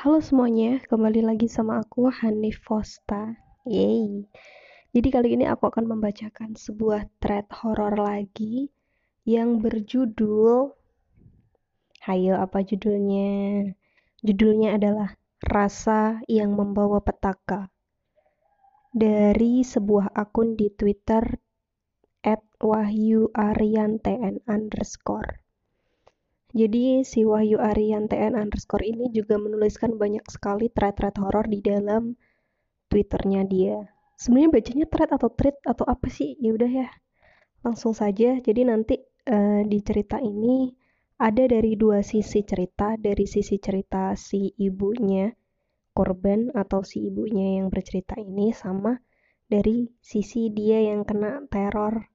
Halo semuanya, kembali lagi sama aku Hanif Fosta. Yeay. Jadi kali ini aku akan membacakan sebuah thread horor lagi yang berjudul Hayo apa judulnya? Judulnya adalah Rasa yang Membawa Petaka. Dari sebuah akun di Twitter at Wahyu TN underscore. Jadi si Wahyu Arian TN underscore ini juga menuliskan banyak sekali thread-thread horor di dalam Twitternya dia. Sebenarnya bacanya thread atau thread atau apa sih? Ya udah ya, langsung saja. Jadi nanti uh, di cerita ini ada dari dua sisi cerita, dari sisi cerita si ibunya korban atau si ibunya yang bercerita ini sama dari sisi dia yang kena teror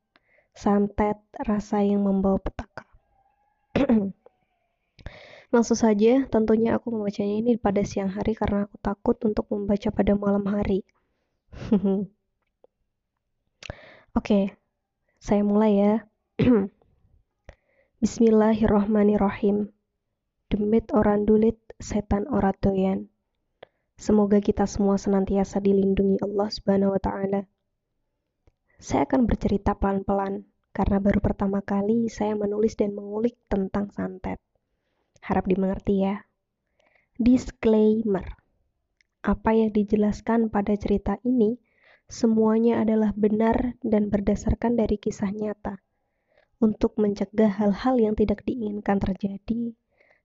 santet rasa yang membawa petaka. Langsung saja, tentunya aku membacanya ini pada siang hari karena aku takut untuk membaca pada malam hari. Oke, saya mulai ya. Bismillahirrohmanirrohim. Demit orang dulit, setan orang doyan. Semoga kita semua senantiasa dilindungi Allah Subhanahu wa taala. Saya akan bercerita pelan-pelan karena baru pertama kali saya menulis dan mengulik tentang santet. Harap dimengerti ya. Disclaimer. Apa yang dijelaskan pada cerita ini semuanya adalah benar dan berdasarkan dari kisah nyata. Untuk mencegah hal-hal yang tidak diinginkan terjadi,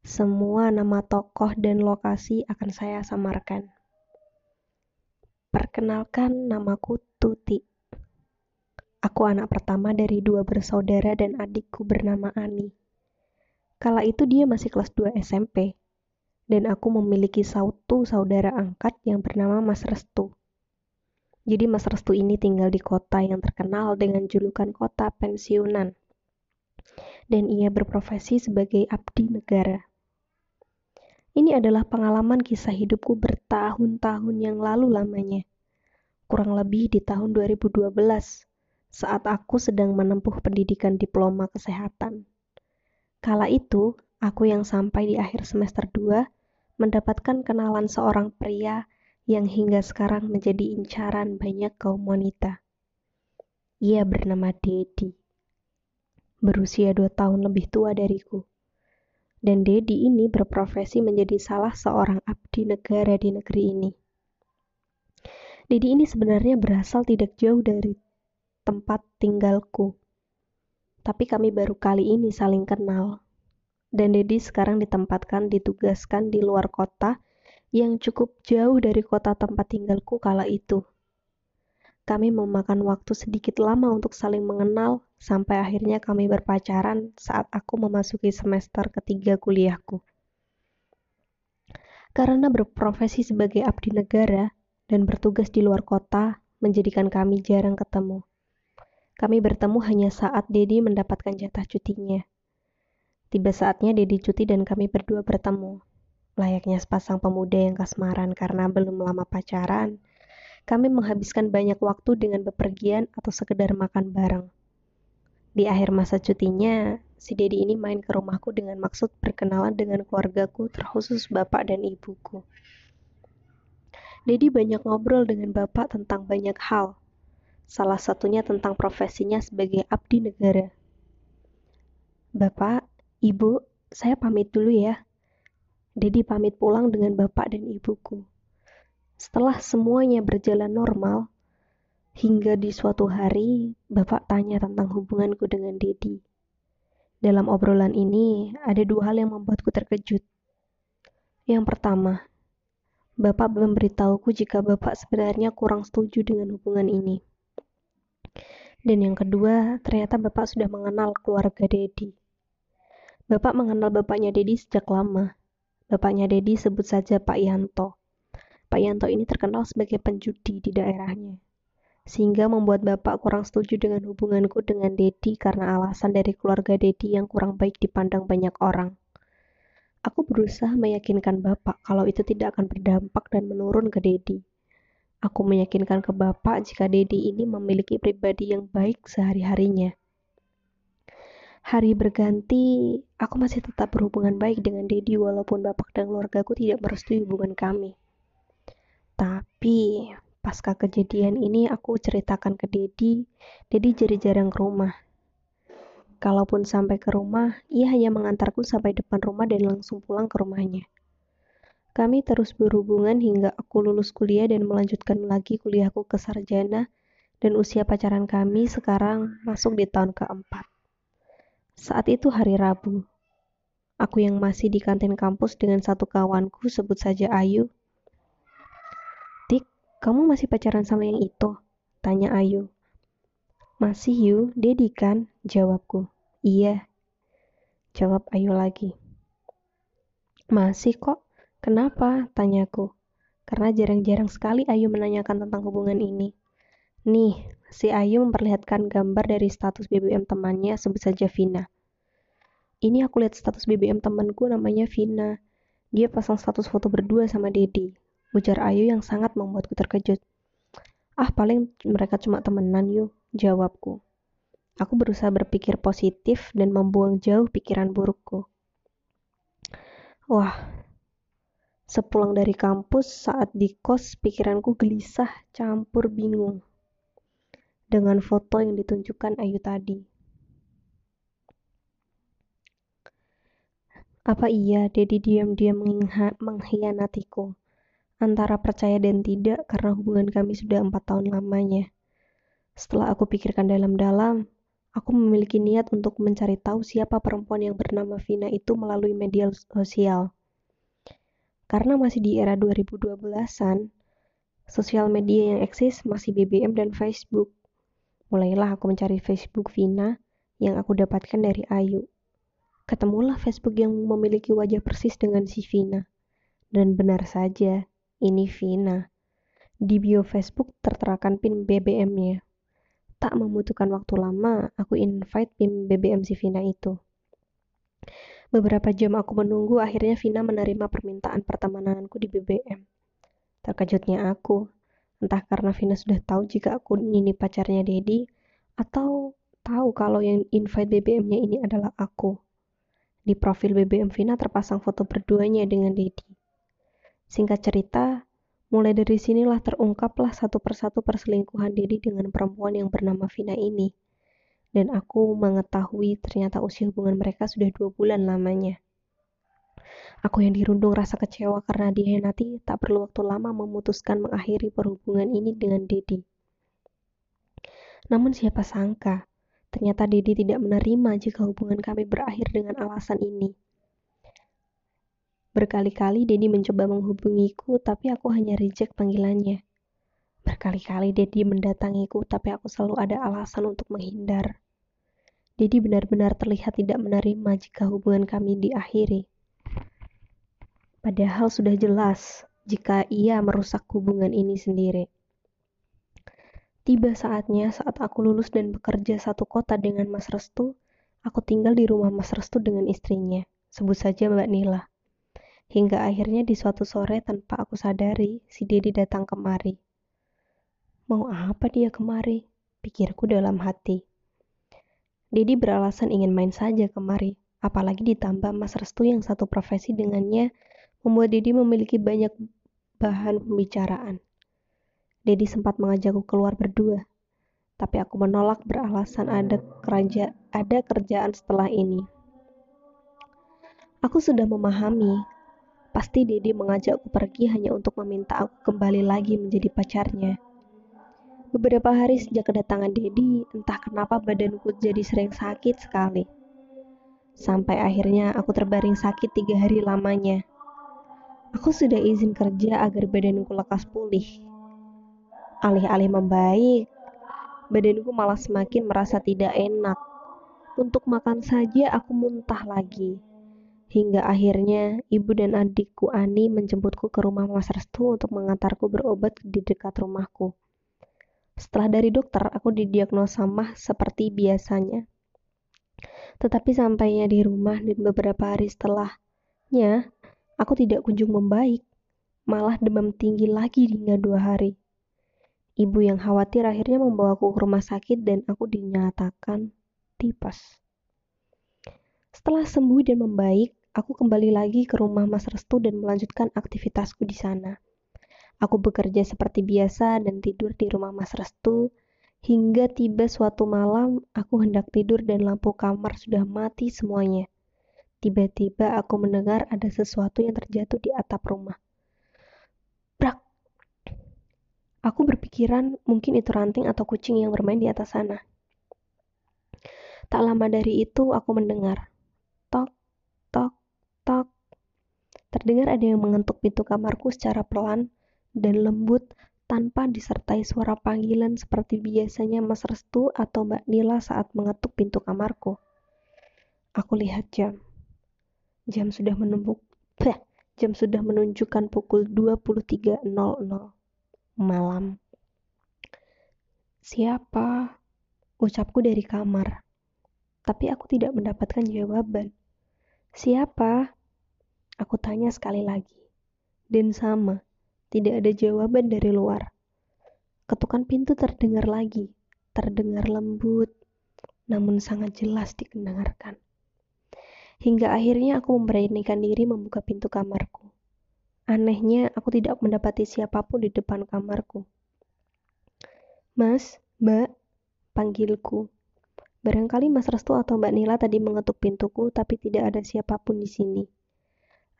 semua nama tokoh dan lokasi akan saya samarkan. Perkenalkan namaku Tuti. Aku anak pertama dari dua bersaudara dan adikku bernama Ani. Kala itu dia masih kelas 2 SMP, dan aku memiliki satu saudara angkat yang bernama Mas Restu. Jadi Mas Restu ini tinggal di kota yang terkenal dengan julukan kota pensiunan. Dan ia berprofesi sebagai abdi negara. Ini adalah pengalaman kisah hidupku bertahun-tahun yang lalu lamanya. Kurang lebih di tahun 2012, saat aku sedang menempuh pendidikan diploma kesehatan. Kala itu, aku yang sampai di akhir semester 2 mendapatkan kenalan seorang pria yang hingga sekarang menjadi incaran banyak kaum wanita. Ia bernama Dedi. Berusia dua tahun lebih tua dariku. Dan Dedi ini berprofesi menjadi salah seorang abdi negara di negeri ini. Dedi ini sebenarnya berasal tidak jauh dari tempat tinggalku tapi kami baru kali ini saling kenal. Dan Dedi sekarang ditempatkan ditugaskan di luar kota yang cukup jauh dari kota tempat tinggalku kala itu. Kami memakan waktu sedikit lama untuk saling mengenal sampai akhirnya kami berpacaran saat aku memasuki semester ketiga kuliahku. Karena berprofesi sebagai abdi negara dan bertugas di luar kota menjadikan kami jarang ketemu. Kami bertemu hanya saat Dedi mendapatkan jatah cutinya. Tiba saatnya Dedi cuti dan kami berdua bertemu. Layaknya sepasang pemuda yang kasmaran karena belum lama pacaran, kami menghabiskan banyak waktu dengan bepergian atau sekedar makan bareng. Di akhir masa cutinya, si Dedi ini main ke rumahku dengan maksud berkenalan dengan keluargaku terkhusus bapak dan ibuku. Dedi banyak ngobrol dengan bapak tentang banyak hal, salah satunya tentang profesinya sebagai abdi negara. Bapak, Ibu, saya pamit dulu ya. Dedi pamit pulang dengan bapak dan ibuku. Setelah semuanya berjalan normal, hingga di suatu hari bapak tanya tentang hubunganku dengan Dedi. Dalam obrolan ini, ada dua hal yang membuatku terkejut. Yang pertama, Bapak memberitahuku jika Bapak sebenarnya kurang setuju dengan hubungan ini. Dan yang kedua, ternyata Bapak sudah mengenal keluarga Dedi. Bapak mengenal bapaknya Dedi sejak lama. Bapaknya Dedi sebut saja Pak Yanto. Pak Yanto ini terkenal sebagai penjudi di daerahnya. Sehingga membuat Bapak kurang setuju dengan hubunganku dengan Dedi karena alasan dari keluarga Dedi yang kurang baik dipandang banyak orang. Aku berusaha meyakinkan Bapak kalau itu tidak akan berdampak dan menurun ke Dedi. Aku meyakinkan ke Bapak jika Dedi ini memiliki pribadi yang baik sehari-harinya. Hari berganti, aku masih tetap berhubungan baik dengan Dedi walaupun bapak dan keluargaku tidak merestui hubungan kami. Tapi, pasca kejadian ini aku ceritakan ke Dedi, Dedi jadi jarang ke rumah. Kalaupun sampai ke rumah, ia hanya mengantarku sampai depan rumah dan langsung pulang ke rumahnya. Kami terus berhubungan hingga aku lulus kuliah dan melanjutkan lagi kuliahku ke sarjana dan usia pacaran kami sekarang masuk di tahun keempat. Saat itu hari Rabu. Aku yang masih di kantin kampus dengan satu kawanku sebut saja Ayu. Tik, kamu masih pacaran sama yang itu? Tanya Ayu. Masih Yu, Dedi kan? Jawabku. Iya. Jawab Ayu lagi. Masih kok. Kenapa? Tanyaku. Karena jarang-jarang sekali Ayu menanyakan tentang hubungan ini. Nih, si Ayu memperlihatkan gambar dari status BBM temannya sebut saja Vina. Ini aku lihat status BBM temanku namanya Vina. Dia pasang status foto berdua sama Dedi. Ujar Ayu yang sangat membuatku terkejut. Ah, paling mereka cuma temenan yuk, jawabku. Aku berusaha berpikir positif dan membuang jauh pikiran burukku. Wah, sepulang dari kampus saat di kos pikiranku gelisah campur bingung dengan foto yang ditunjukkan Ayu tadi. Apa iya Dedi diam-diam mengkhianatiku? Antara percaya dan tidak karena hubungan kami sudah empat tahun lamanya. Setelah aku pikirkan dalam-dalam, aku memiliki niat untuk mencari tahu siapa perempuan yang bernama Vina itu melalui media sosial. Karena masih di era 2012-an, sosial media yang eksis masih BBM dan Facebook. Mulailah aku mencari Facebook Vina yang aku dapatkan dari Ayu. Ketemulah Facebook yang memiliki wajah persis dengan si Vina. Dan benar saja, ini Vina. Di bio Facebook terterakan pin BBM-nya. Tak membutuhkan waktu lama, aku invite pin BBM si Vina itu. Beberapa jam aku menunggu, akhirnya Vina menerima permintaan pertemananku di BBM. Terkejutnya aku, Entah karena Vina sudah tahu jika aku ini pacarnya Dedi, atau tahu kalau yang invite BBM-nya ini adalah aku. Di profil BBM Vina terpasang foto berduanya dengan Dedi. Singkat cerita, mulai dari sinilah terungkaplah satu persatu perselingkuhan Dedi dengan perempuan yang bernama Vina ini. Dan aku mengetahui ternyata usia hubungan mereka sudah dua bulan lamanya. Aku yang dirundung rasa kecewa karena dihianati tak perlu waktu lama memutuskan mengakhiri perhubungan ini dengan Dedi. Namun siapa sangka, ternyata Dedi tidak menerima jika hubungan kami berakhir dengan alasan ini. Berkali-kali Dedi mencoba menghubungiku, tapi aku hanya reject panggilannya. Berkali-kali Dedi mendatangiku, tapi aku selalu ada alasan untuk menghindar. Dedi benar-benar terlihat tidak menerima jika hubungan kami diakhiri. Padahal sudah jelas jika ia merusak hubungan ini sendiri. Tiba saatnya saat aku lulus dan bekerja satu kota dengan Mas Restu, aku tinggal di rumah Mas Restu dengan istrinya, sebut saja Mbak Nila. Hingga akhirnya di suatu sore tanpa aku sadari, si Dedi datang kemari. Mau apa dia kemari? Pikirku dalam hati. Dedi beralasan ingin main saja kemari, apalagi ditambah Mas Restu yang satu profesi dengannya membuat Dedi memiliki banyak bahan pembicaraan. Dedi sempat mengajakku keluar berdua, tapi aku menolak beralasan ada kerja ada kerjaan setelah ini. Aku sudah memahami, pasti Dedi mengajakku pergi hanya untuk meminta aku kembali lagi menjadi pacarnya. Beberapa hari sejak kedatangan Dedi, entah kenapa badanku jadi sering sakit sekali. Sampai akhirnya aku terbaring sakit tiga hari lamanya. Aku sudah izin kerja agar badanku lekas pulih. Alih-alih membaik, badanku malah semakin merasa tidak enak. Untuk makan saja aku muntah lagi. Hingga akhirnya ibu dan adikku Ani menjemputku ke rumah Mas Restu untuk mengantarku berobat di dekat rumahku. Setelah dari dokter, aku didiagnosa mah seperti biasanya. Tetapi sampainya di rumah dan beberapa hari setelahnya, Aku tidak kunjung membaik, malah demam tinggi lagi hingga dua hari. Ibu yang khawatir akhirnya membawaku ke rumah sakit dan aku dinyatakan tipes. Setelah sembuh dan membaik, aku kembali lagi ke rumah Mas Restu dan melanjutkan aktivitasku di sana. Aku bekerja seperti biasa dan tidur di rumah Mas Restu hingga tiba suatu malam aku hendak tidur dan lampu kamar sudah mati semuanya. Tiba-tiba aku mendengar ada sesuatu yang terjatuh di atap rumah. Brak! Aku berpikiran mungkin itu ranting atau kucing yang bermain di atas sana. Tak lama dari itu aku mendengar tok, tok, tok. Terdengar ada yang mengetuk pintu kamarku secara pelan dan lembut tanpa disertai suara panggilan seperti biasanya Mas Restu atau Mbak Nila saat mengetuk pintu kamarku. Aku lihat jam. Jam sudah menumpuk. jam sudah menunjukkan pukul 23.00 malam. Siapa? Ucapku dari kamar tapi aku tidak mendapatkan jawaban. Siapa? Aku tanya sekali lagi. Dan sama, tidak ada jawaban dari luar. Ketukan pintu terdengar lagi, terdengar lembut, namun sangat jelas dikendengarkan. Hingga akhirnya aku memberanikan diri membuka pintu kamarku. Anehnya, aku tidak mendapati siapa pun di depan kamarku. Mas, Mbak, panggilku. Barangkali Mas Restu atau Mbak Nila tadi mengetuk pintuku, tapi tidak ada siapa pun di sini.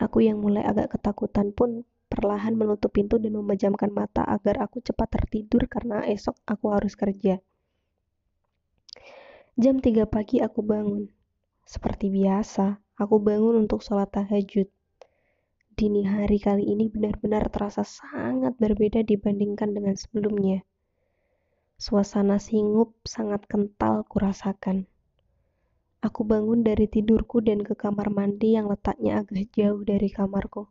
Aku yang mulai agak ketakutan pun perlahan menutup pintu dan memejamkan mata agar aku cepat tertidur karena esok aku harus kerja. Jam 3 pagi aku bangun. Seperti biasa, aku bangun untuk sholat tahajud. Dini hari kali ini benar-benar terasa sangat berbeda dibandingkan dengan sebelumnya. Suasana singup sangat kental kurasakan. Aku bangun dari tidurku dan ke kamar mandi yang letaknya agak jauh dari kamarku.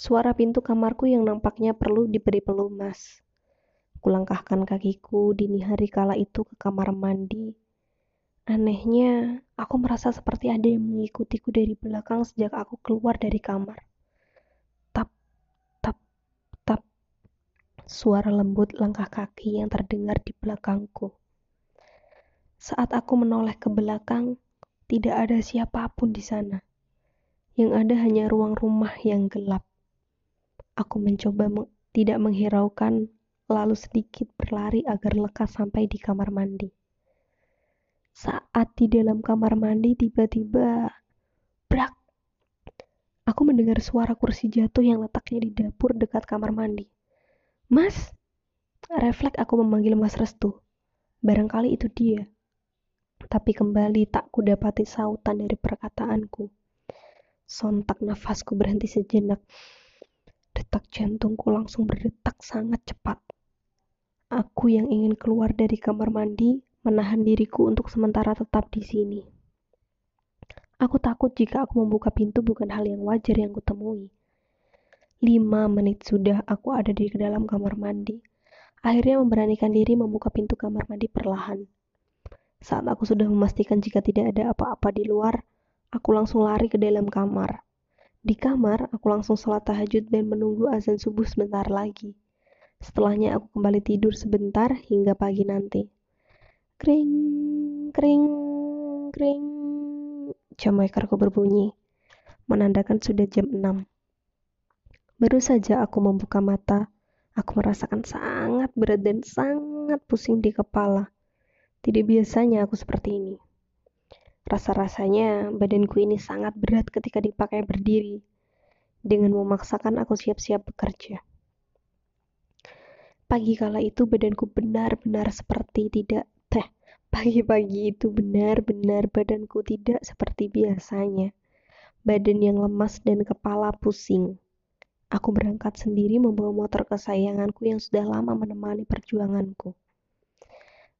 Suara pintu kamarku yang nampaknya perlu diberi pelumas. Kulangkahkan kakiku dini hari kala itu ke kamar mandi. Anehnya, aku merasa seperti ada yang mengikutiku dari belakang sejak aku keluar dari kamar. suara lembut langkah kaki yang terdengar di belakangku. Saat aku menoleh ke belakang, tidak ada siapa pun di sana. Yang ada hanya ruang rumah yang gelap. Aku mencoba meng tidak menghiraukan, lalu sedikit berlari agar lekas sampai di kamar mandi. Saat di dalam kamar mandi, tiba-tiba brak. Aku mendengar suara kursi jatuh yang letaknya di dapur dekat kamar mandi. Mas, refleks aku memanggil Mas Restu. Barangkali itu dia. Tapi kembali tak kudapati sautan dari perkataanku. Sontak nafasku berhenti sejenak. Detak jantungku langsung berdetak sangat cepat. Aku yang ingin keluar dari kamar mandi menahan diriku untuk sementara tetap di sini. Aku takut jika aku membuka pintu bukan hal yang wajar yang kutemui. Lima menit sudah aku ada di dalam kamar mandi. Akhirnya memberanikan diri membuka pintu kamar mandi perlahan. Saat aku sudah memastikan jika tidak ada apa-apa di luar, aku langsung lari ke dalam kamar. Di kamar, aku langsung sholat tahajud dan menunggu azan subuh sebentar lagi. Setelahnya aku kembali tidur sebentar hingga pagi nanti. Kring, kring, kring. Jam wakerku berbunyi, menandakan sudah jam 6. Baru saja aku membuka mata, aku merasakan sangat berat dan sangat pusing di kepala. Tidak biasanya aku seperti ini. Rasa-rasanya badanku ini sangat berat ketika dipakai berdiri, dengan memaksakan aku siap-siap bekerja. Pagi kala itu badanku benar-benar seperti tidak teh. Pagi-pagi itu benar-benar badanku tidak seperti biasanya. Badan yang lemas dan kepala pusing. Aku berangkat sendiri membawa motor kesayanganku yang sudah lama menemani perjuanganku.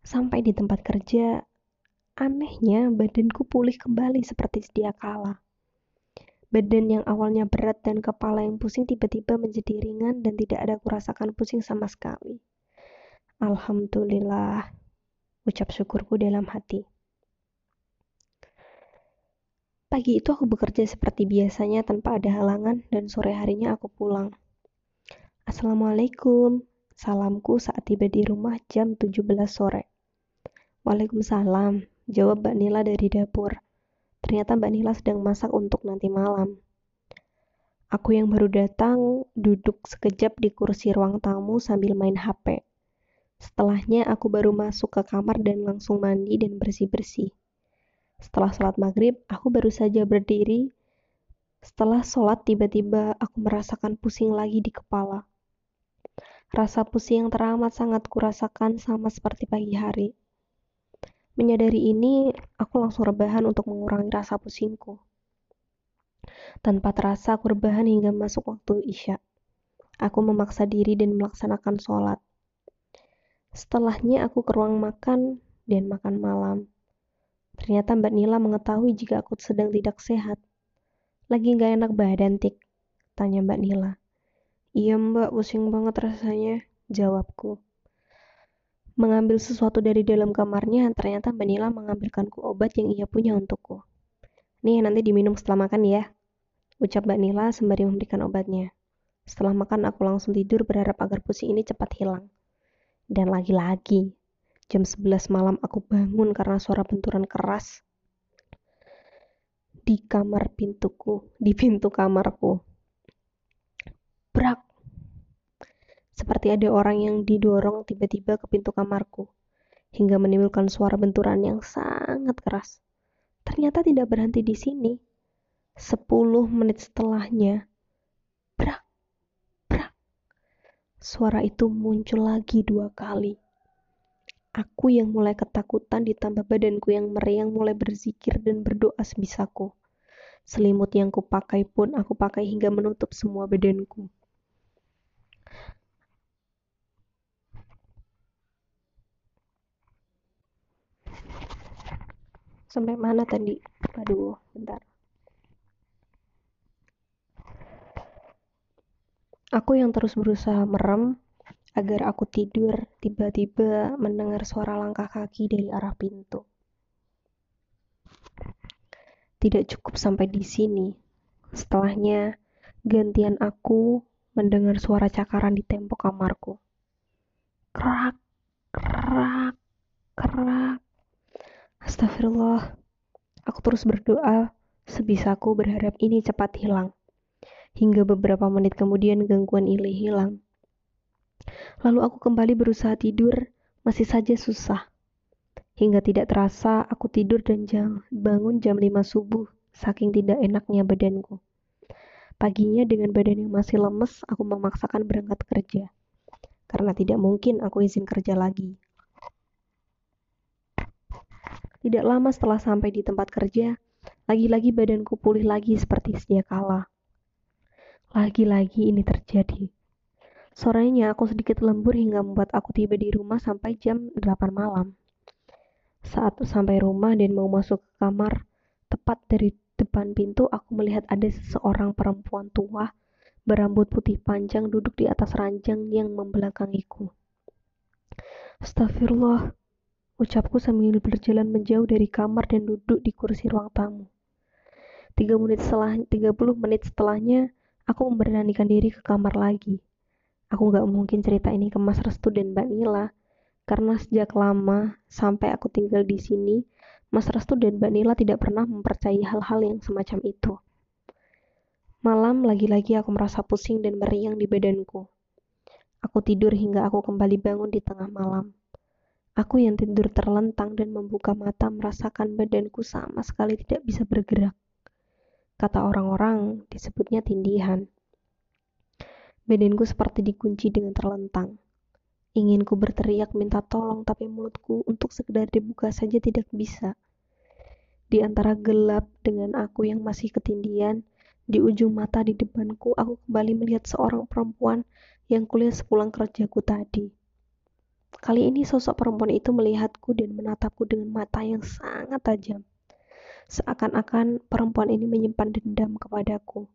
Sampai di tempat kerja, anehnya badanku pulih kembali seperti sedia kala. Badan yang awalnya berat dan kepala yang pusing tiba-tiba menjadi ringan dan tidak ada kurasakan pusing sama sekali. Alhamdulillah, ucap syukurku dalam hati. Pagi itu aku bekerja seperti biasanya tanpa ada halangan dan sore harinya aku pulang. Assalamualaikum, salamku saat tiba di rumah jam 17 sore. Waalaikumsalam, jawab Mbak Nila dari dapur. Ternyata Mbak Nila sedang masak untuk nanti malam. Aku yang baru datang duduk sekejap di kursi ruang tamu sambil main HP. Setelahnya aku baru masuk ke kamar dan langsung mandi dan bersih-bersih. Setelah sholat maghrib, aku baru saja berdiri. Setelah sholat, tiba-tiba aku merasakan pusing lagi di kepala. Rasa pusing yang teramat sangat kurasakan sama seperti pagi hari. Menyadari ini, aku langsung rebahan untuk mengurangi rasa pusingku. Tanpa terasa aku rebahan hingga masuk waktu isya. Aku memaksa diri dan melaksanakan sholat. Setelahnya aku ke ruang makan dan makan malam. Ternyata Mbak Nila mengetahui jika aku sedang tidak sehat. Lagi gak enak badan, Tik? Tanya Mbak Nila. Iya mbak, pusing banget rasanya, jawabku. Mengambil sesuatu dari dalam kamarnya, ternyata Mbak Nila mengambilkanku obat yang ia punya untukku. Nih, nanti diminum setelah makan ya, ucap Mbak Nila sembari memberikan obatnya. Setelah makan, aku langsung tidur berharap agar pusing ini cepat hilang. Dan lagi-lagi, jam 11 malam aku bangun karena suara benturan keras di kamar pintuku, di pintu kamarku. Brak! Seperti ada orang yang didorong tiba-tiba ke pintu kamarku, hingga menimbulkan suara benturan yang sangat keras. Ternyata tidak berhenti di sini Sepuluh menit setelahnya, brak, brak, suara itu muncul lagi dua kali. Aku yang mulai ketakutan ditambah badanku yang meriang mulai berzikir dan berdoa sebisaku. Selimut yang kupakai pun aku pakai hingga menutup semua badanku. Sampai mana tadi? Aduh, bentar. Aku yang terus berusaha merem agar aku tidur, tiba-tiba mendengar suara langkah kaki dari arah pintu. Tidak cukup sampai di sini. Setelahnya, gantian aku mendengar suara cakaran di tembok kamarku. Krak, krak, krak. Astagfirullah. Aku terus berdoa sebisaku berharap ini cepat hilang hingga beberapa menit kemudian gangguan ini hilang. Lalu aku kembali berusaha tidur, masih saja susah. Hingga tidak terasa aku tidur dan jam, bangun jam 5 subuh, saking tidak enaknya badanku. Paginya dengan badan yang masih lemes, aku memaksakan berangkat kerja. Karena tidak mungkin aku izin kerja lagi. Tidak lama setelah sampai di tempat kerja, lagi-lagi badanku pulih lagi seperti sedia kala. Lagi-lagi ini terjadi. Sorenya aku sedikit lembur hingga membuat aku tiba di rumah sampai jam 8 malam. Saat sampai rumah dan mau masuk ke kamar, tepat dari depan pintu aku melihat ada seseorang perempuan tua berambut putih panjang duduk di atas ranjang yang membelakangiku. Astagfirullah, ucapku sambil berjalan menjauh dari kamar dan duduk di kursi ruang tamu. Tiga menit setelah, 30 menit setelahnya, Aku memberanikan diri ke kamar lagi. Aku gak mungkin cerita ini ke Mas Restu dan Mbak Nila, karena sejak lama sampai aku tinggal di sini, Mas Restu dan Mbak Nila tidak pernah mempercayai hal-hal yang semacam itu. Malam lagi-lagi aku merasa pusing dan meriang di badanku. Aku tidur hingga aku kembali bangun di tengah malam. Aku yang tidur terlentang dan membuka mata merasakan badanku sama sekali tidak bisa bergerak. Kata orang-orang, disebutnya tindihan. Badanku seperti dikunci dengan terlentang. Ingin ku berteriak minta tolong, tapi mulutku untuk sekedar dibuka saja tidak bisa. Di antara gelap dengan aku yang masih ketindian, di ujung mata di depanku, aku kembali melihat seorang perempuan yang kulihat sepulang kerjaku tadi. Kali ini sosok perempuan itu melihatku dan menatapku dengan mata yang sangat tajam. Seakan-akan perempuan ini menyimpan dendam kepadaku.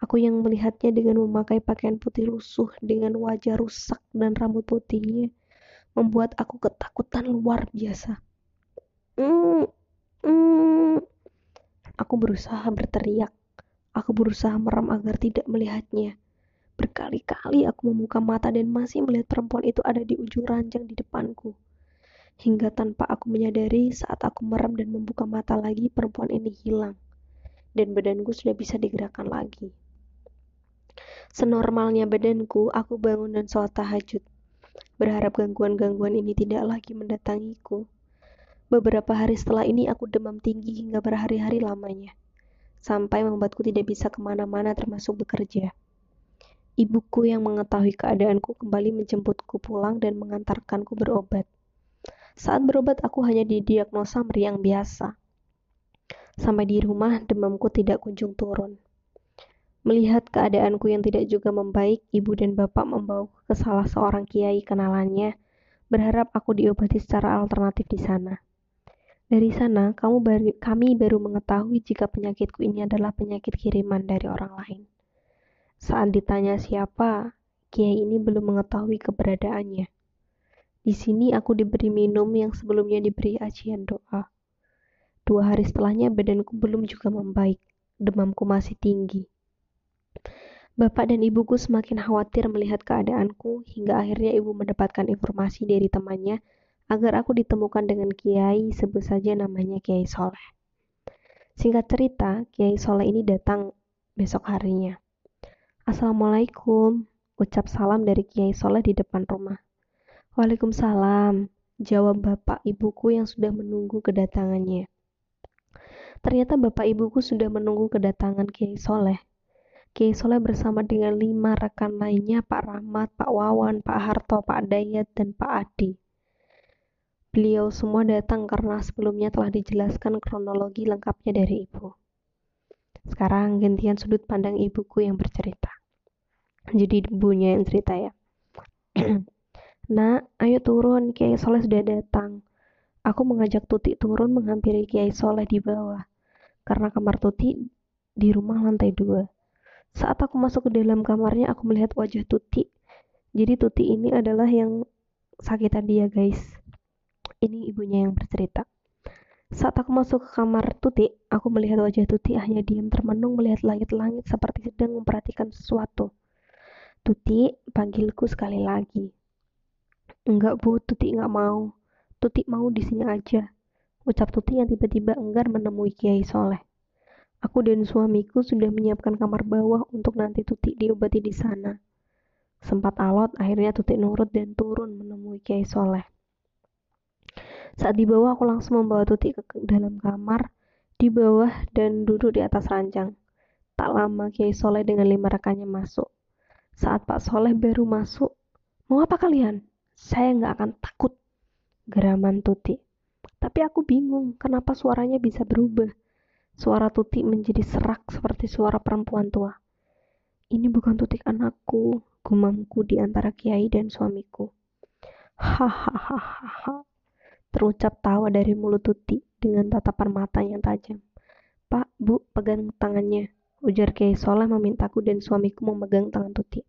Aku yang melihatnya dengan memakai pakaian putih lusuh dengan wajah rusak dan rambut putihnya membuat aku ketakutan luar biasa. Mm, mm. Aku berusaha berteriak. Aku berusaha merem agar tidak melihatnya. Berkali-kali aku membuka mata dan masih melihat perempuan itu ada di ujung ranjang di depanku. Hingga tanpa aku menyadari, saat aku merem dan membuka mata lagi, perempuan ini hilang. Dan badanku sudah bisa digerakkan lagi. Senormalnya badanku, aku bangun dan sholat tahajud. Berharap gangguan-gangguan ini tidak lagi mendatangiku. Beberapa hari setelah ini aku demam tinggi hingga berhari-hari lamanya. Sampai membuatku tidak bisa ke mana-mana termasuk bekerja. Ibuku yang mengetahui keadaanku kembali menjemputku pulang dan mengantarkanku berobat. Saat berobat aku hanya didiagnosa meriang biasa. Sampai di rumah demamku tidak kunjung turun. Melihat keadaanku yang tidak juga membaik, ibu dan bapak membawaku ke salah seorang kiai kenalannya, berharap aku diobati secara alternatif di sana. Dari sana, kamu baru, kami baru mengetahui jika penyakitku ini adalah penyakit kiriman dari orang lain. Saat ditanya siapa, kiai ini belum mengetahui keberadaannya. Di sini aku diberi minum yang sebelumnya diberi ajian doa. Dua hari setelahnya badanku belum juga membaik, demamku masih tinggi. Bapak dan ibuku semakin khawatir melihat keadaanku hingga akhirnya ibu mendapatkan informasi dari temannya agar aku ditemukan dengan kiai sebut saja namanya Kiai Soleh. Singkat cerita, Kiai Soleh ini datang besok harinya. Assalamualaikum, ucap salam dari Kiai Soleh di depan rumah. Waalaikumsalam, jawab bapak ibuku yang sudah menunggu kedatangannya. Ternyata bapak ibuku sudah menunggu kedatangan Kiai Soleh. Kiai Soleh bersama dengan lima rekan lainnya Pak Rahmat, Pak Wawan, Pak Harto, Pak Dayat, dan Pak Adi. Beliau semua datang karena sebelumnya telah dijelaskan kronologi lengkapnya dari ibu. Sekarang gantian sudut pandang ibuku yang bercerita. Jadi ibunya yang cerita ya. Nak, ayo turun, Kiai Soleh sudah datang. Aku mengajak Tuti turun menghampiri Kiai Soleh di bawah, karena kamar Tuti di rumah lantai dua. Saat aku masuk ke dalam kamarnya, aku melihat wajah Tuti. Jadi Tuti ini adalah yang sakitan dia, guys. Ini ibunya yang bercerita. Saat aku masuk ke kamar Tuti, aku melihat wajah Tuti hanya diam termenung melihat langit-langit seperti sedang memperhatikan sesuatu. Tuti, panggilku sekali lagi. Enggak bu, Tuti enggak mau. Tuti mau di sini aja. Ucap Tuti yang tiba-tiba enggan menemui Kiai Soleh. Aku dan suamiku sudah menyiapkan kamar bawah untuk nanti Tuti diobati di sana. Sempat alot, akhirnya Tuti nurut dan turun menemui Kiai Soleh. Saat di bawah, aku langsung membawa Tuti ke dalam kamar, di bawah dan duduk di atas ranjang. Tak lama Kiai Soleh dengan lima rekannya masuk. Saat Pak Soleh baru masuk, mau apa kalian? Saya nggak akan takut, geraman Tuti. Tapi aku bingung kenapa suaranya bisa berubah. Suara Tuti menjadi serak seperti suara perempuan tua. Ini bukan tutik anakku, gumamku di antara kiai dan suamiku. Hahaha, terucap tawa dari mulut Tuti dengan tatapan mata yang tajam. Pak, Bu, pegang tangannya, ujar Kiai Soleh memintaku dan suamiku memegang tangan Tuti.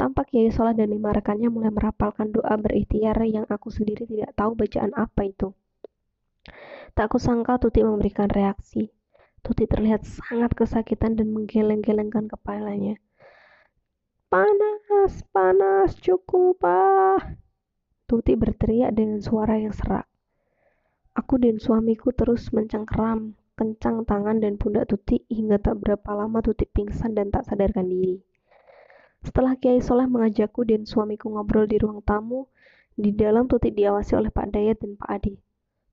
Tampak Kiai Soleh dan lima rekannya mulai merapalkan doa berikhtiar yang aku sendiri tidak tahu bacaan apa itu. Tak kusangka Tuti memberikan reaksi. Tuti terlihat sangat kesakitan dan menggeleng-gelengkan kepalanya. Panas, panas, cukup, ah. Tuti berteriak dengan suara yang serak. Aku dan suamiku terus mencengkeram, kencang tangan dan pundak Tuti hingga tak berapa lama Tuti pingsan dan tak sadarkan diri. Setelah Kiai Soleh mengajakku dan suamiku ngobrol di ruang tamu, di dalam Tuti diawasi oleh Pak Dayat dan Pak Adi.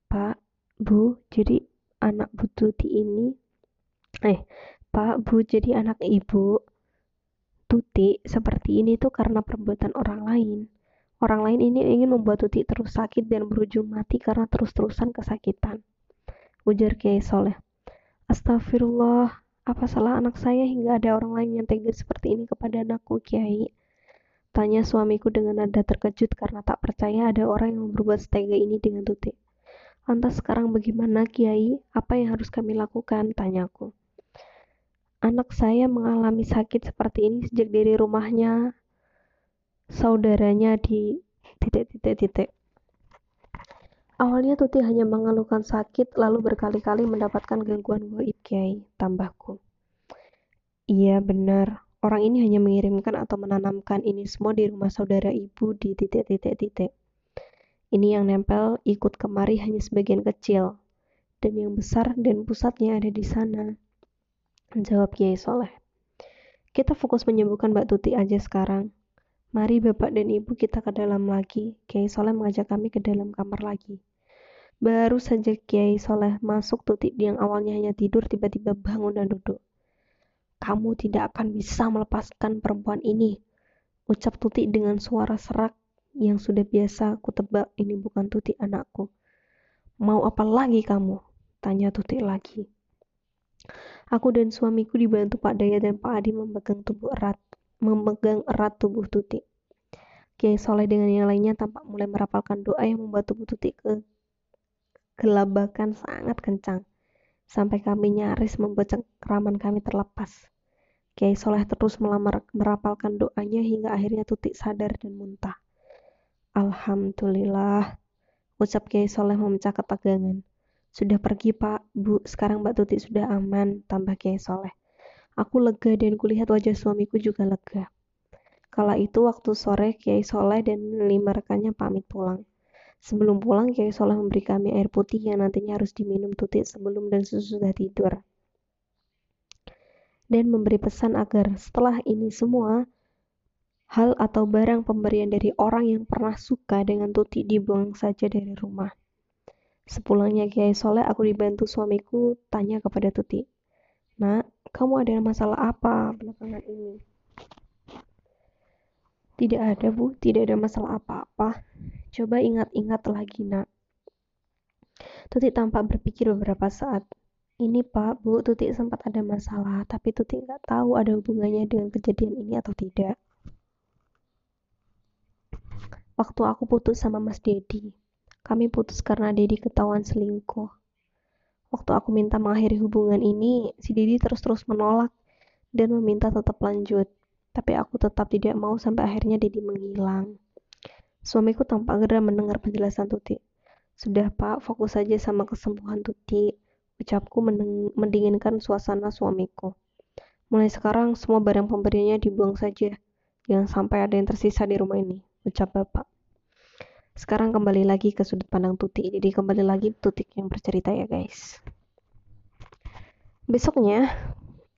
Pak, Bu, jadi anak Bu Tuti ini, eh, Pak, Bu, jadi anak Ibu Tuti seperti ini tuh karena perbuatan orang lain. Orang lain ini ingin membuat Tuti terus sakit dan berujung mati karena terus-terusan kesakitan. Ujar Kiai Soleh. Astagfirullah, apa salah anak saya hingga ada orang lain yang tega seperti ini kepada anakku, Kiai? Tanya suamiku dengan nada terkejut karena tak percaya ada orang yang berbuat setega ini dengan Tuti. Lantas sekarang bagaimana, Kiai? Apa yang harus kami lakukan? Tanyaku. Anak saya mengalami sakit seperti ini sejak dari rumahnya saudaranya di titik-titik-titik. Awalnya Tuti hanya mengeluhkan sakit, lalu berkali-kali mendapatkan gangguan goib Kiai, tambahku. Iya, benar. Orang ini hanya mengirimkan atau menanamkan ini semua di rumah saudara ibu di titik-titik-titik. Ini yang nempel ikut kemari hanya sebagian kecil, dan yang besar dan pusatnya ada di sana. Jawab Kiai Soleh. Kita fokus menyembuhkan Mbak Tuti aja sekarang. Mari Bapak dan Ibu kita ke dalam lagi. Kiai Soleh mengajak kami ke dalam kamar lagi. Baru saja Kiai Soleh masuk Tuti yang awalnya hanya tidur tiba-tiba bangun dan duduk. Kamu tidak akan bisa melepaskan perempuan ini. Ucap Tuti dengan suara serak yang sudah biasa aku tebak ini bukan Tuti anakku. Mau apa lagi kamu? Tanya Tuti lagi. Aku dan suamiku dibantu Pak Daya dan Pak Adi memegang tubuh erat, memegang erat tubuh Tuti. Kiai Soleh dengan yang lainnya tampak mulai merapalkan doa yang membuat tubuh Tuti ke gelabakan sangat kencang. Sampai kami nyaris membuat cengkraman kami terlepas. Kiai Soleh terus melamar, merapalkan doanya hingga akhirnya Tuti sadar dan muntah. Alhamdulillah, ucap Kiai Soleh memecah ketegangan. Sudah pergi pak, bu, sekarang Mbak Tuti sudah aman, tambah Kiai Soleh. Aku lega dan kulihat wajah suamiku juga lega. Kala itu waktu sore Kiai Soleh dan lima rekannya pamit pulang. Sebelum pulang, Kiai Soleh memberi kami air putih yang nantinya harus diminum Tuti sebelum dan sesudah tidur. Dan memberi pesan agar setelah ini semua, hal atau barang pemberian dari orang yang pernah suka dengan Tuti dibuang saja dari rumah. Sepulangnya Kiai Soleh, aku dibantu suamiku tanya kepada Tuti. Nak, kamu ada masalah apa belakangan ini? Tidak ada, Bu. Tidak ada masalah apa-apa. Coba ingat-ingat lagi, nak. Tuti tampak berpikir beberapa saat. Ini, Pak, Bu, Tuti sempat ada masalah, tapi Tuti nggak tahu ada hubungannya dengan kejadian ini atau tidak waktu aku putus sama Mas Dedi. Kami putus karena Dedi ketahuan selingkuh. Waktu aku minta mengakhiri hubungan ini, si Dedi terus-terus menolak dan meminta tetap lanjut. Tapi aku tetap tidak mau sampai akhirnya Dedi menghilang. Suamiku tampak geram mendengar penjelasan Tuti. Sudah pak, fokus saja sama kesembuhan Tuti. Ucapku mendinginkan suasana suamiku. Mulai sekarang semua barang pemberiannya dibuang saja. Jangan sampai ada yang tersisa di rumah ini ucap bapak. Sekarang kembali lagi ke sudut pandang Tuti. Jadi kembali lagi Tutik yang bercerita ya guys. Besoknya,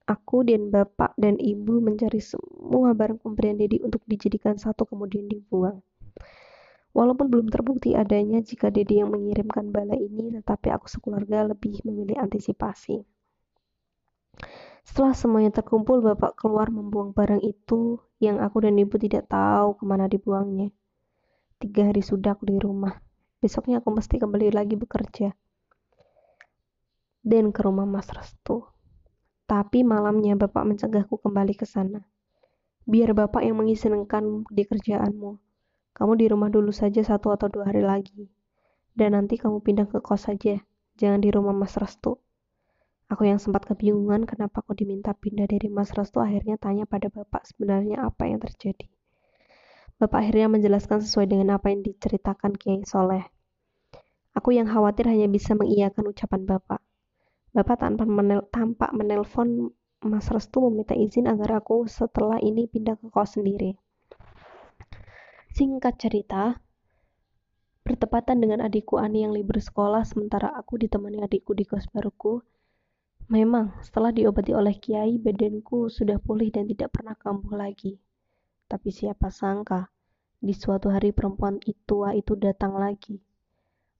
aku dan bapak dan ibu mencari semua barang pemberian Dedi untuk dijadikan satu kemudian dibuang. Walaupun belum terbukti adanya jika Dedi yang mengirimkan bala ini, tetapi aku sekeluarga lebih memilih antisipasi. Setelah semuanya terkumpul, bapak keluar membuang barang itu yang aku dan ibu tidak tahu ke mana dibuangnya. Tiga hari sudah aku di rumah. Besoknya aku mesti kembali lagi bekerja. Dan ke rumah Mas Restu. Tapi malamnya bapak mencegahku kembali ke sana. Biar bapak yang mengizinkan di kerjaanmu. Kamu di rumah dulu saja satu atau dua hari lagi. Dan nanti kamu pindah ke kos saja. Jangan di rumah Mas Restu. Aku yang sempat kebingungan kenapa aku diminta pindah dari Mas Restu akhirnya tanya pada Bapak sebenarnya apa yang terjadi. Bapak akhirnya menjelaskan sesuai dengan apa yang diceritakan Kiai Soleh. Aku yang khawatir hanya bisa mengiyakan ucapan Bapak. Bapak tanpa menel tampak menelpon Mas Restu meminta izin agar aku setelah ini pindah ke kos sendiri. Singkat cerita, bertepatan dengan adikku Ani yang libur sekolah sementara aku ditemani adikku di kos baruku, Memang, setelah diobati oleh kiai, badanku sudah pulih dan tidak pernah kambuh lagi. Tapi siapa sangka, di suatu hari perempuan tua itu datang lagi.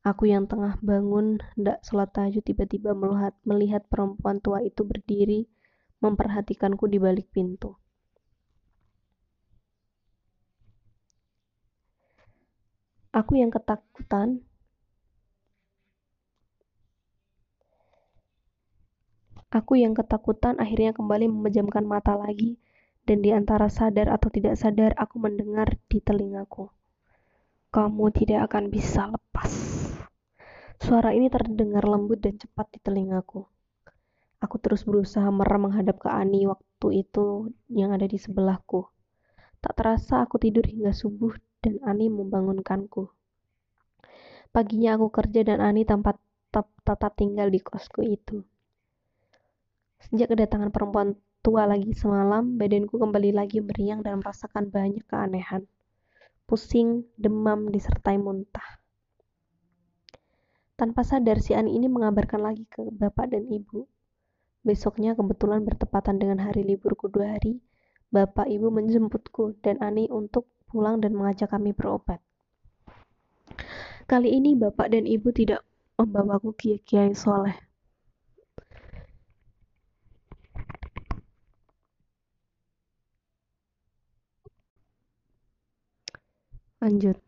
Aku yang tengah bangun, hendak sholat tahajud tiba-tiba melihat, melihat perempuan tua itu berdiri, memperhatikanku di balik pintu. Aku yang ketakutan, Aku yang ketakutan akhirnya kembali memejamkan mata lagi, dan di antara sadar atau tidak sadar aku mendengar di telingaku. Kamu tidak akan bisa lepas. Suara ini terdengar lembut dan cepat di telingaku. Aku terus berusaha merem menghadap ke Ani waktu itu yang ada di sebelahku. Tak terasa aku tidur hingga subuh dan Ani membangunkanku. Paginya aku kerja dan Ani tampak tetap tinggal di kosku itu. Sejak kedatangan perempuan tua lagi semalam, badanku kembali lagi meriang dan merasakan banyak keanehan. Pusing, demam, disertai muntah. Tanpa sadar si Ani ini mengabarkan lagi ke bapak dan ibu. Besoknya kebetulan bertepatan dengan hari liburku dua hari, bapak ibu menjemputku dan Ani untuk pulang dan mengajak kami berobat. Kali ini bapak dan ibu tidak membawaku kiai-kiai soleh. Lanjut.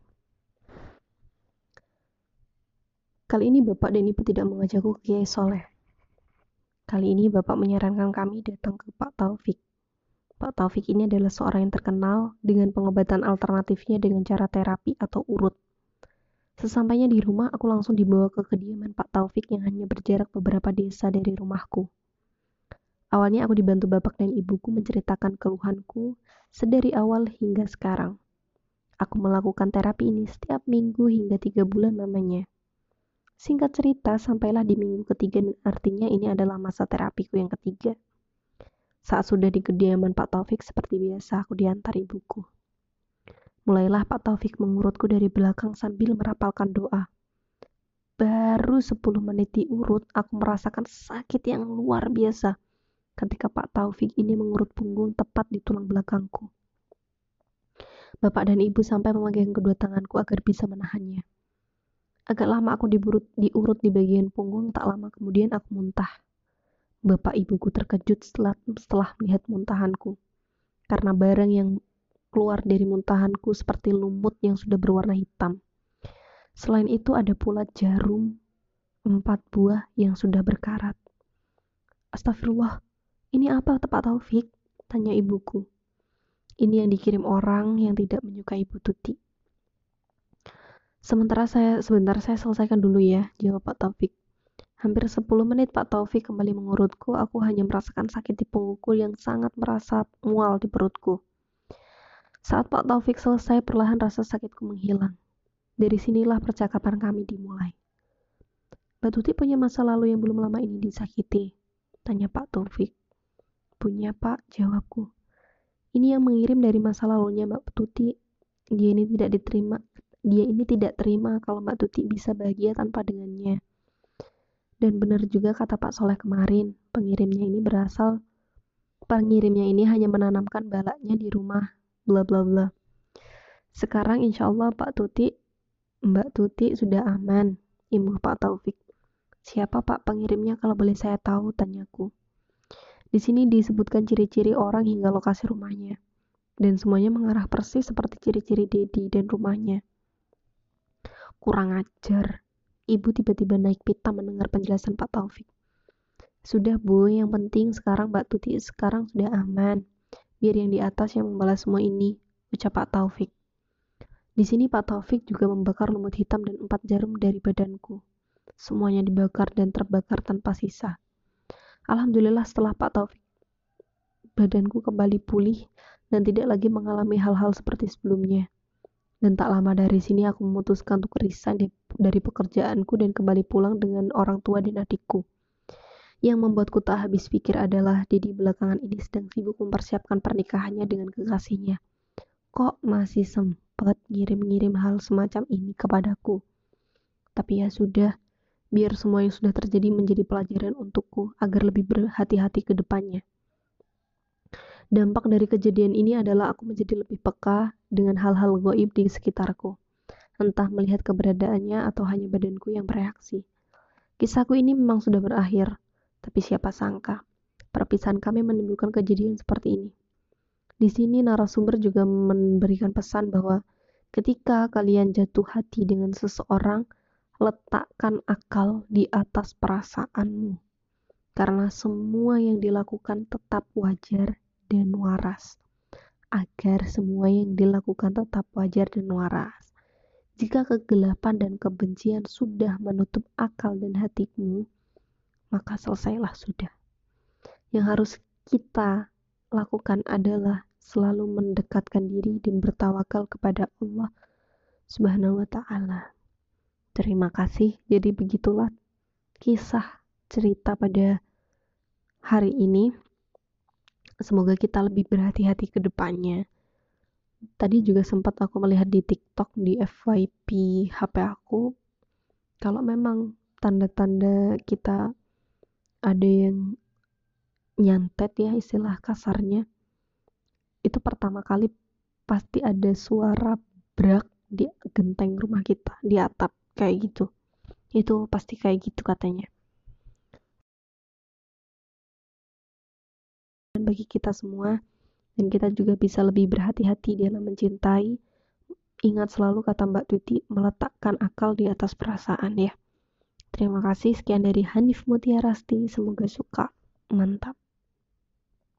Kali ini Bapak dan Ibu tidak mengajakku ke Kiai Soleh. Kali ini Bapak menyarankan kami datang ke Pak Taufik. Pak Taufik ini adalah seorang yang terkenal dengan pengobatan alternatifnya dengan cara terapi atau urut. Sesampainya di rumah, aku langsung dibawa ke kediaman Pak Taufik yang hanya berjarak beberapa desa dari rumahku. Awalnya aku dibantu bapak dan ibuku menceritakan keluhanku sedari awal hingga sekarang. Aku melakukan terapi ini setiap minggu hingga tiga bulan namanya. Singkat cerita, sampailah di minggu ketiga dan artinya ini adalah masa terapiku yang ketiga. Saat sudah di kediaman Pak Taufik seperti biasa, aku diantar ibuku. Mulailah Pak Taufik mengurutku dari belakang sambil merapalkan doa. Baru 10 menit diurut, aku merasakan sakit yang luar biasa ketika Pak Taufik ini mengurut punggung tepat di tulang belakangku. Bapak dan ibu sampai memegang kedua tanganku agar bisa menahannya. Agak lama aku diburut, diurut di bagian punggung, tak lama kemudian aku muntah. Bapak ibuku terkejut setelah, setelah melihat muntahanku. Karena barang yang keluar dari muntahanku seperti lumut yang sudah berwarna hitam. Selain itu ada pula jarum empat buah yang sudah berkarat. Astagfirullah, ini apa tepat Taufik? Tanya ibuku. Ini yang dikirim orang yang tidak menyukai Bu Tuti. Sementara saya sebentar saya selesaikan dulu ya, jawab Pak Taufik. Hampir 10 menit Pak Taufik kembali mengurutku, aku hanya merasakan sakit di punggungku yang sangat merasa mual di perutku. Saat Pak Taufik selesai, perlahan rasa sakitku menghilang. Dari sinilah percakapan kami dimulai. Mbak Tuti punya masa lalu yang belum lama ini disakiti, tanya Pak Taufik. Punya Pak, jawabku. Ini yang mengirim dari masa lalunya Mbak Tuti. Dia ini tidak diterima dia ini tidak terima kalau Mbak Tuti bisa bahagia tanpa dengannya. Dan benar juga kata Pak Soleh kemarin, pengirimnya ini berasal pengirimnya ini hanya menanamkan balaknya di rumah, bla bla bla. Sekarang insya Allah Pak Tuti, Mbak Tuti sudah aman, imbuh Pak Taufik. Siapa Pak pengirimnya kalau boleh saya tahu, tanyaku. Di sini disebutkan ciri-ciri orang hingga lokasi rumahnya. Dan semuanya mengarah persis seperti ciri-ciri Dedi dan rumahnya. Kurang ajar. Ibu tiba-tiba naik pita mendengar penjelasan Pak Taufik. Sudah bu, yang penting sekarang Mbak Tuti sekarang sudah aman. Biar yang di atas yang membalas semua ini, ucap Pak Taufik. Di sini Pak Taufik juga membakar lumut hitam dan empat jarum dari badanku. Semuanya dibakar dan terbakar tanpa sisa. Alhamdulillah setelah Pak Taufik badanku kembali pulih dan tidak lagi mengalami hal-hal seperti sebelumnya. Dan tak lama dari sini aku memutuskan untuk resign dari pekerjaanku dan kembali pulang dengan orang tua dan adikku. Yang membuatku tak habis pikir adalah Dedi belakangan ini sedang sibuk mempersiapkan pernikahannya dengan kekasihnya. Kok masih sempat ngirim-ngirim hal semacam ini kepadaku? Tapi ya sudah, biar semua yang sudah terjadi menjadi pelajaran untukku agar lebih berhati-hati ke depannya. Dampak dari kejadian ini adalah aku menjadi lebih peka dengan hal-hal goib di sekitarku. Entah melihat keberadaannya atau hanya badanku yang bereaksi. Kisahku ini memang sudah berakhir, tapi siapa sangka perpisahan kami menimbulkan kejadian seperti ini. Di sini narasumber juga memberikan pesan bahwa ketika kalian jatuh hati dengan seseorang, letakkan akal di atas perasaanmu. Karena semua yang dilakukan tetap wajar dan waras, agar semua yang dilakukan tetap wajar dan waras. Jika kegelapan dan kebencian sudah menutup akal dan hatimu, maka selesailah sudah. Yang harus kita lakukan adalah selalu mendekatkan diri dan bertawakal kepada Allah Subhanahu wa taala. Terima kasih. Jadi begitulah kisah cerita pada hari ini semoga kita lebih berhati-hati ke depannya. Tadi juga sempat aku melihat di TikTok di FYP HP aku, kalau memang tanda-tanda kita ada yang nyantet ya istilah kasarnya itu pertama kali pasti ada suara brak di genteng rumah kita di atap kayak gitu. Itu pasti kayak gitu katanya. Dan bagi kita semua dan kita juga bisa lebih berhati-hati dalam mencintai ingat selalu kata Mbak Tuti meletakkan akal di atas perasaan ya. Terima kasih. Sekian dari Hanif Mutiarasti semoga suka. Mantap